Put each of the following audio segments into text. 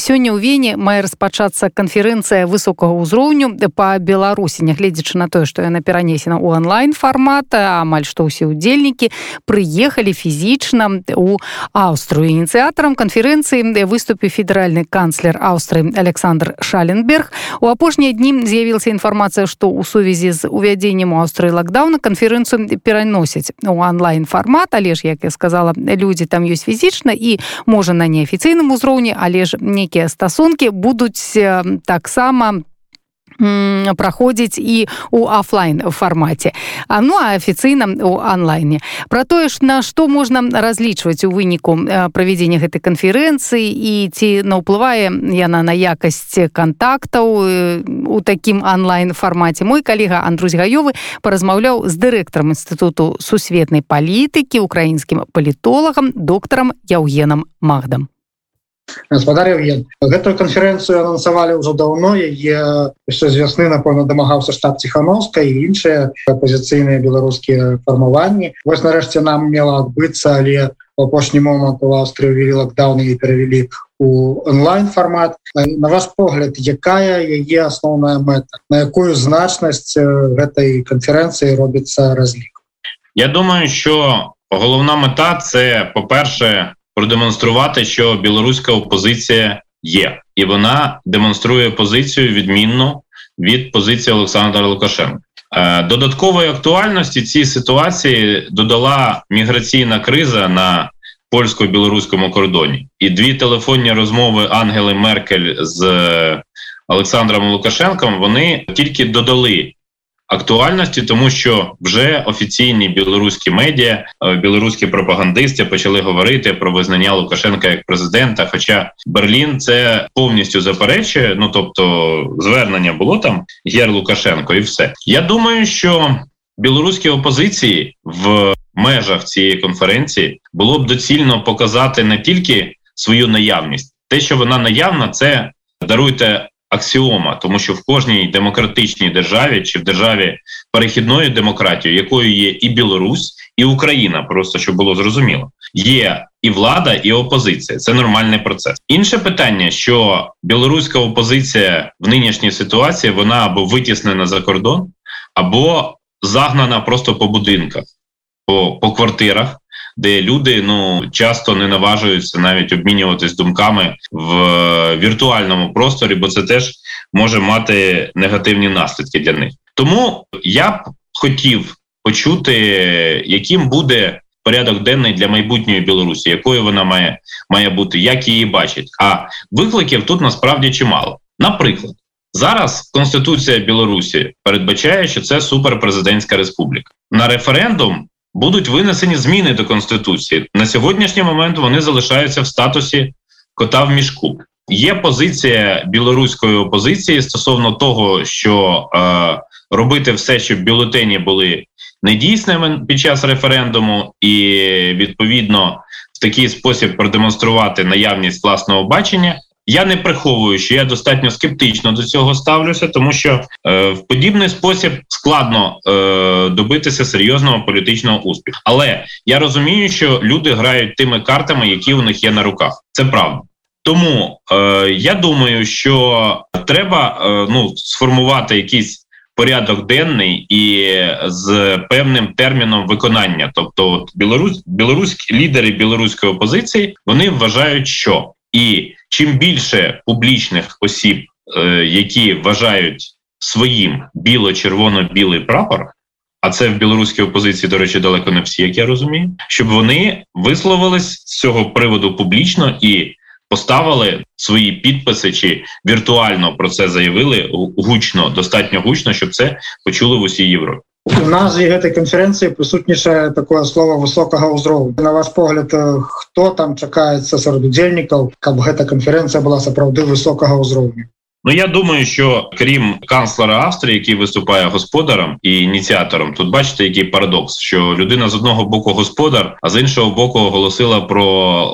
сёння ў вене мае распачацца канферэнцыя высокага ўзроўню па беларусі нягледзячы на тое што яна перанесена ў онлайн фармата амаль што ўсе ўдзельнікі прыехалі фізічна у аўструю ініцыятарам канферэнцыі выступе федэральны канцлер аўстрыі александр шаленберг у апошнія дні з'явілася інфармацыя што ў сувязі з увядзеннем у аўстрыі лакдауна канферэнцыю пераносяць у онлайн фармат але ж як я сказала людзі там ёсць фізічна і можа на неафіцыйным узроўні але ж не нейкія стасункі будуць таксама праходзіць і у офлайн фармаце А ну а афіцыйна у онлайне. Про тое ж на што можна разлічваць у выніку правядзення гэтай канферэнцыі і ці наўплывае яна на якасць кантактаў у такім онлайн фармаце мой калега Андрусь гаёвы паразмаўляў з дырэктарам інстытуту сусветнай палітыкі украінскім палітолагам доктарам яўгенам магдам гаспадарю гэтую канферэнцыю анансавалі ўжо даўно яе яшчэ з вясны напэўна дамагаўся штаб ціхановска і іншыя апозіцыйныя беларускія фармаванні вось нарэшце нам мела адбыцца але апошні момант у аўстрыі ввели лакдауны і перавялі у онлайн фармат на ваш погляд якая яе асноўная мэта на якую значнасць гэтай канферэнцыі робіцца разлік Я думаю що головна мета це по-перше продемонструвати, що білоруська опозиція є, і вона демонструє позицію відмінну від позиції Олександра Лукашенка. Е, додаткової актуальності цій ситуації додала міграційна криза на польсько-білоруському кордоні, і дві телефонні розмови Ангели Меркель з Олександром Лукашенком вони тільки додали актуальності, тому що вже офіційні білоруські медіа, е, білоруські пропагандисти почали говорити про визнання Лукашенка як президента. Хоча Берлін це повністю заперечує. Ну тобто, звернення було там Гер Лукашенко, і все. Я думаю, що білоруські опозиції в межах цієї конференції було б доцільно показати не тільки свою наявність, те, що вона наявна, це даруйте аксіома, тому що в кожній демократичній державі чи в державі перехідної демократії, якою є і Білорусь, і Україна, просто щоб було зрозуміло, є і влада, і опозиція. Це нормальний процес. Інше питання, що білоруська опозиція в нинішній ситуації вона або витіснена за кордон, або загнана просто по будинках, по, по квартирах де люди ну часто не наважуються навіть обмінюватись думками в віртуальному просторі, бо це теж може мати негативні наслідки для них. Тому я б хотів почути, яким буде порядок денний для майбутньої Білорусі, якою вона має має бути, як її бачить. А викликів тут насправді чимало. Наприклад, зараз Конституція Білорусі передбачає, що це суперпрезидентська республіка. На референдум будуть винесені зміни до конституції на сьогоднішній момент. Вони залишаються в статусі кота в мішку. Є позиція білоруської опозиції стосовно того, що е, робити все, щоб бюлетені були недійсними під час референдуму, і відповідно в такий спосіб продемонструвати наявність власного бачення. Я не приховую, що я достатньо скептично до цього ставлюся, тому що е, в подібний спосіб складно е, добитися серйозного політичного успіху. Але я розумію, що люди грають тими картами, які у них є на руках. Це правда. Тому е, я думаю, що треба е, ну сформувати якийсь порядок денний і з певним терміном виконання. Тобто, от білорусь білоруські лідери білоруської опозиції вони вважають, що і чим більше публічних осіб, е, які вважають своїм біло-червоно-білий прапор, а це в білоруській опозиції, до речі, далеко не всі, як я розумію, щоб вони висловились з цього приводу публічно і поставили свої підписи чи віртуально про це заявили гучно, достатньо гучно, щоб це почули в усій Європі. У назві гэтай канферэнцыі прысутнічае такое слово высокага ўзроўню на ваш погляд хто там чакаецца сярод удзельнікаў каб гэта канферэнцыя была сапраўды высокага ўзроўню Ну я думаю, що крім канцлера Австрії, який виступає господаром і ініціатором, тут бачите, який парадокс, що людина з одного боку господар, а з іншого боку оголосила про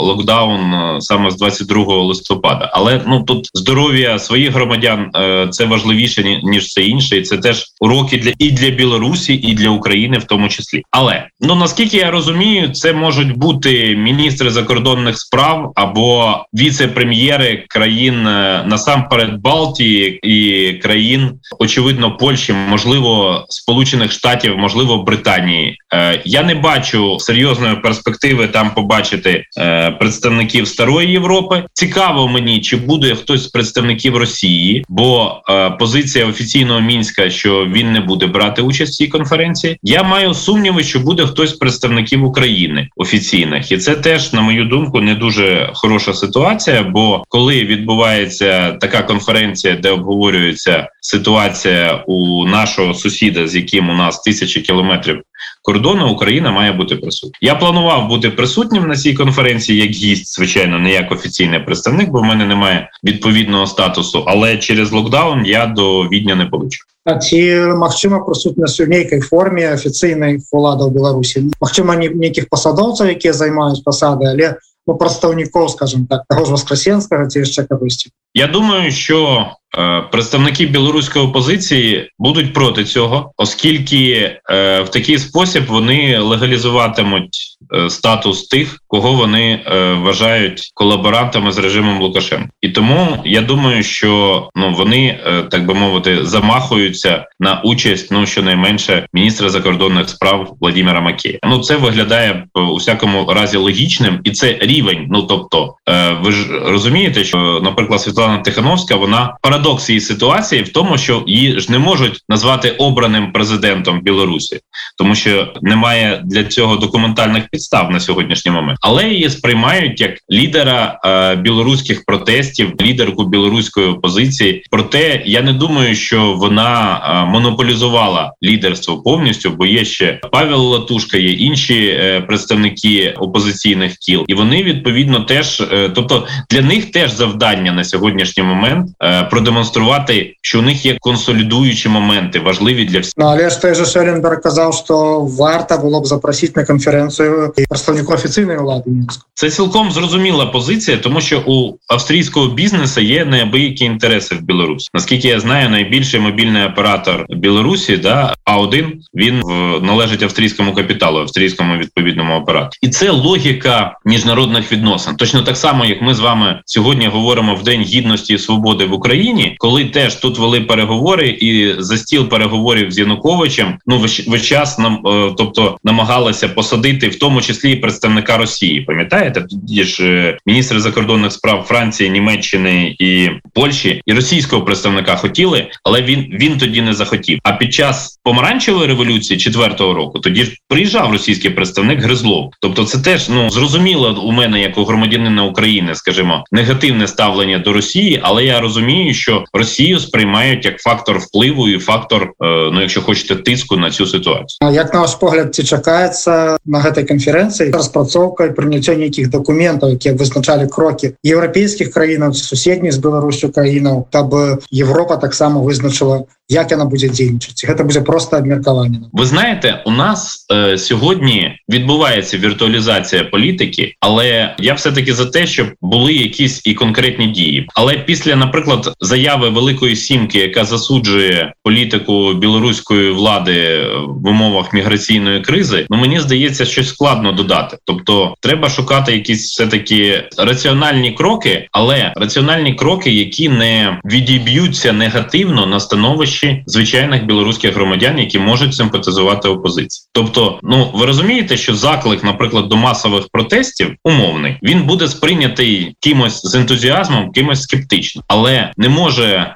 локдаун е, саме з 22 листопада. Але ну тут здоров'я своїх громадян е, це важливіше ніж все інше, і це теж уроки для і для Білорусі, і для України, в тому числі. Але ну наскільки я розумію, це можуть бути міністри закордонних справ або віце-прем'єри країн е, насамперед Бал. Балтії і країн, очевидно, Польщі, можливо, Сполучених Штатів, можливо, Британії. Е, я не бачу серйозної перспективи там побачити е, представників старої Європи. Цікаво мені, чи буде хтось з представників Росії, бо е, позиція офіційного мінська, що він не буде брати участь в цій конференції. Я маю сумніви, що буде хтось з представників України офіційних, і це теж, на мою думку, не дуже хороша ситуація. Бо коли відбувається така конференція конференція, де обговорюється ситуація у нашого сусіда, з яким у нас тисячі кілометрів кордону, Україна має бути присутня. Я планував бути присутнім на цій конференції як гість, звичайно, не як офіційний представник, бо в мене немає відповідного статусу. Але через локдаун я до відня не получу. А ці магчыма прысутнасць у нейкай форме афіцыйнай уладаў Беларусі Магчыма нейкіх пасадоўцаў якія займаюць пасады але ну, прадстаўнікоў скажем так таго ж васкрасенскага ці яшчэ кагосьці Я думаю що Е, представники білоруської опозиції будуть проти цього, оскільки е, в такий спосіб вони легалізуватимуть е, статус тих, кого вони вважають колаборантами з режимом Лукашенка. І тому я думаю, що ну вони так би мовити замахуються на участь ну щонайменше міністра закордонних справ Владимира Макея. Ну це виглядає в усякому разі логічним, і це рівень. Ну тобто, ви ж розумієте, що, наприклад, Світлана Тихановська вона парадокс парадокс її ситуації в тому, що її ж не можуть назвати обраним президентом Білорусі, тому що немає для цього документальних підстав на сьогоднішній момент, але її сприймають як лідера е, білоруських протестів, лідерку білоруської опозиції. Проте я не думаю, що вона е, монополізувала лідерство повністю, бо є ще Павел Латушка, є інші е, представники опозиційних кіл, і вони відповідно теж, е, тобто для них теж завдання на сьогоднішній момент е, продемонструвати продемонструвати, що у них є консолідуючі моменти, важливі для всіх. Ну, але ж той же Шеленберг казав, що варто було б запросити на конференцію представнику офіційної влади. Це цілком зрозуміла позиція, тому що у австрійського бізнесу є неабиякі інтереси в Білорусі. Наскільки я знаю, найбільший мобільний оператор Білорусі, да а 1 він в належить австрійському капіталу, австрійському відповідному оператору. і це логіка міжнародних відносин. Точно так само, як ми з вами сьогодні говоримо в день гідності і свободи в Україні коли теж тут вели переговори, і за стіл переговорів з Януковичем ну весь час нам, е, тобто намагалися посадити, в тому числі і представника Росії. Пам'ятаєте, тоді ж е, міністри закордонних справ Франції, Німеччини і Польщі і російського представника хотіли, але він він тоді не захотів. А під час помаранчевої революції четвертого року тоді ж приїжджав російський представник Гризлов. Тобто, це теж ну зрозуміло у мене, як у громадянина України, скажімо, негативне ставлення до Росії, але я розумію, що Росію сприймають як фактор впливу і фактор, е, ну якщо хочете, тиску на цю ситуацію. Як на ваш погляд, ці чакається на гэтай конференції розпрацовка і прийняття яких документів, які визначали кроки європейських країн, сусідніх з Білорусю країнаў, каб Європа так само визначила як яна будзе дзейнічаць гэта будзе просто абмеркаванне ви знаєте у нас е, сьогодні відбувається віртуалізація політики але я все таки за те щоб були якісь і конкретні дії але після наприклад заяви великої сімки яка засуджує політику білоруської влади в умовах міграційної кризи ну мені здається щось складно додати тобто треба шукати якісь все таки раціональні кроки але раціональні кроки які не відіб'ються негативно на становище гроші звичайних білоруських громадян, які можуть симпатизувати опозиції. Тобто, ну ви розумієте, що заклик, наприклад, до масових протестів умовний, він буде сприйнятий кимось з ентузіазмом, кимось скептично, але не може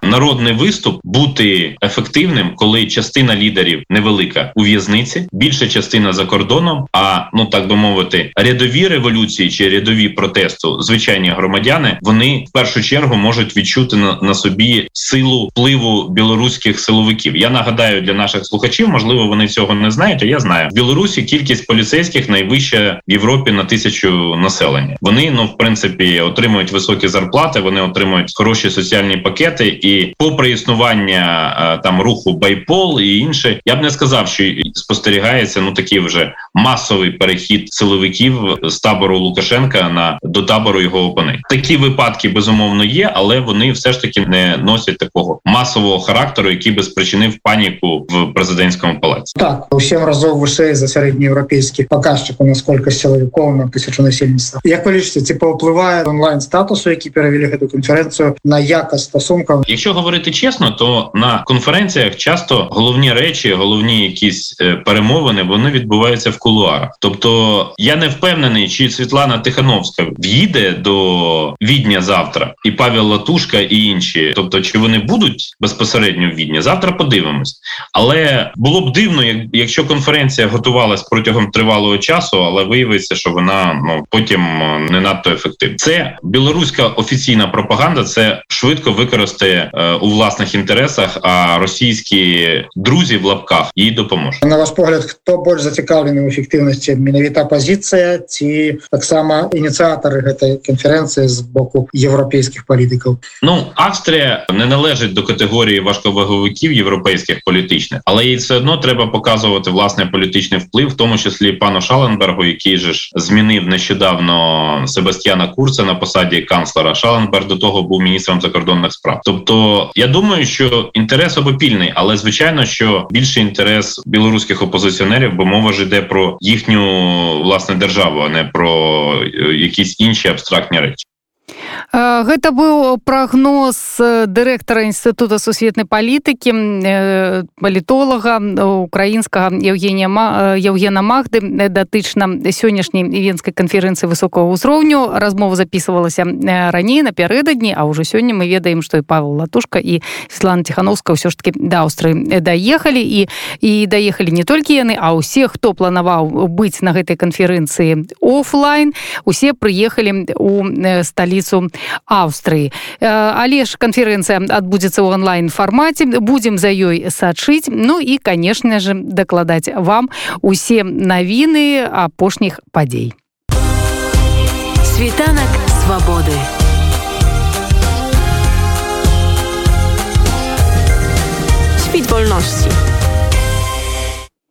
народний виступ бути ефективним, коли частина лідерів невелика у в'язниці, більша частина за кордоном. А ну так би мовити, рядові революції чи рядові протесту, звичайні громадяни, вони в першу чергу можуть відчути на, на собі силу впливу білоруських силовиків. Я нагадаю для наших слухачів, можливо, вони цього не знають. а Я знаю в Білорусі кількість поліцейських найвища в Європі на тисячу населення. Вони ну в принципі отримують високі зарплати, вони отримують хороші соціальні пакети, і попри існування е, там руху байпол і інше, я б не сказав, що спостерігається ну такий вже масовий перехід силовиків з табору Лукашенка на до табору його опонентів. Такі випадки безумовно є, але вони все ж таки не носять такого масового характеру, який би спричинив паніку в президентському палаці. Так у сім разів вище за середньоєвропейський показчик у наскільки силовиків на тисячу насельництва. Як ви лічите, ці повпливає онлайн статусу, які перевели цю конференцію на якость стосунків? Якщо говорити чесно, то на конференціях часто головні речі, головні якісь е, перемовини, вони відбуваються в кулуарах. Тобто я не впевнений, чи Світлана Тихановська в'їде до відня завтра, і Павел Латушка, і інші, тобто чи вони будуть безпосередньо в відні, завтра подивимось. Але було б дивно, якщо конференція готувалась протягом тривалого часу, але виявиться, що вона ну потім е, не надто ефективна. Це білоруська офіційна пропаганда. Це швидко використає е, у власних інтересах. А російські друзі в лапках їй допоможуть. На ваш погляд, хто більш зацікавлений в ефективності менавіта позиція, ці так само ініціатори цієї конференції з боку європейських політиків. Ну Австрія не належить до категорії важковаговиків європейських політичних, але їй все одно треба показувати власне політичний вплив, в тому числі пану Шаленбергу, який же ж змінив нещодавно Себастьяна Курца на посаді канцлера. Шаленберг до того був міністром закордонних справ. Тобто, я думаю, що інтерес обопільний, але звичайно, що більший інтерес білоруських опозиціонерів, бо мова ж йде про їхню власне державу, а не про е, якісь інші абстрактні речі. Гэта быў прагноз дырэктара інстытута сусветнай палітыкі палітолага украінскага Евгения Евгена Махды датычна сённяшняй венскай канферэнцыі высокого ўзроўню. Размова записывалася раней напярэдадні А ўжо сёння мы ведаем што і Павел латушка і Светлана тихохановска ўсё ж таки да Аўстрыі даехалі. І і даехалі не толькі яны а ўсе хто планаваў быць на гэтай канферэнцыі офлайн усе прыехалі у сталіцу Аўстрыі але ж канферэнцыя адбудзецца ў онлайн фармаце будзем за ёй сачыць Ну і канешне же дакладаць вам усе навіны апошніх падзей світанак свабоды Світ вольнасці.